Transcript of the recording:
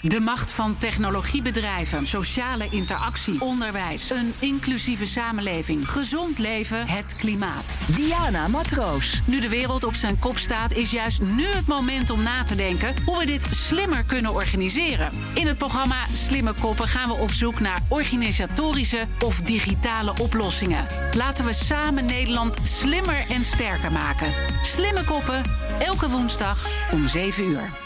De macht van technologiebedrijven, sociale interactie, onderwijs, een inclusieve samenleving, gezond leven, het klimaat. Diana Matroos. Nu de wereld op zijn kop staat, is juist nu het moment om na te denken hoe we dit slimmer kunnen organiseren. In het programma Slimme Koppen gaan we op zoek naar organisatorische of digitale oplossingen. Laten we samen Nederland slimmer en sterker maken. Slimme Koppen, elke woensdag om 7 uur.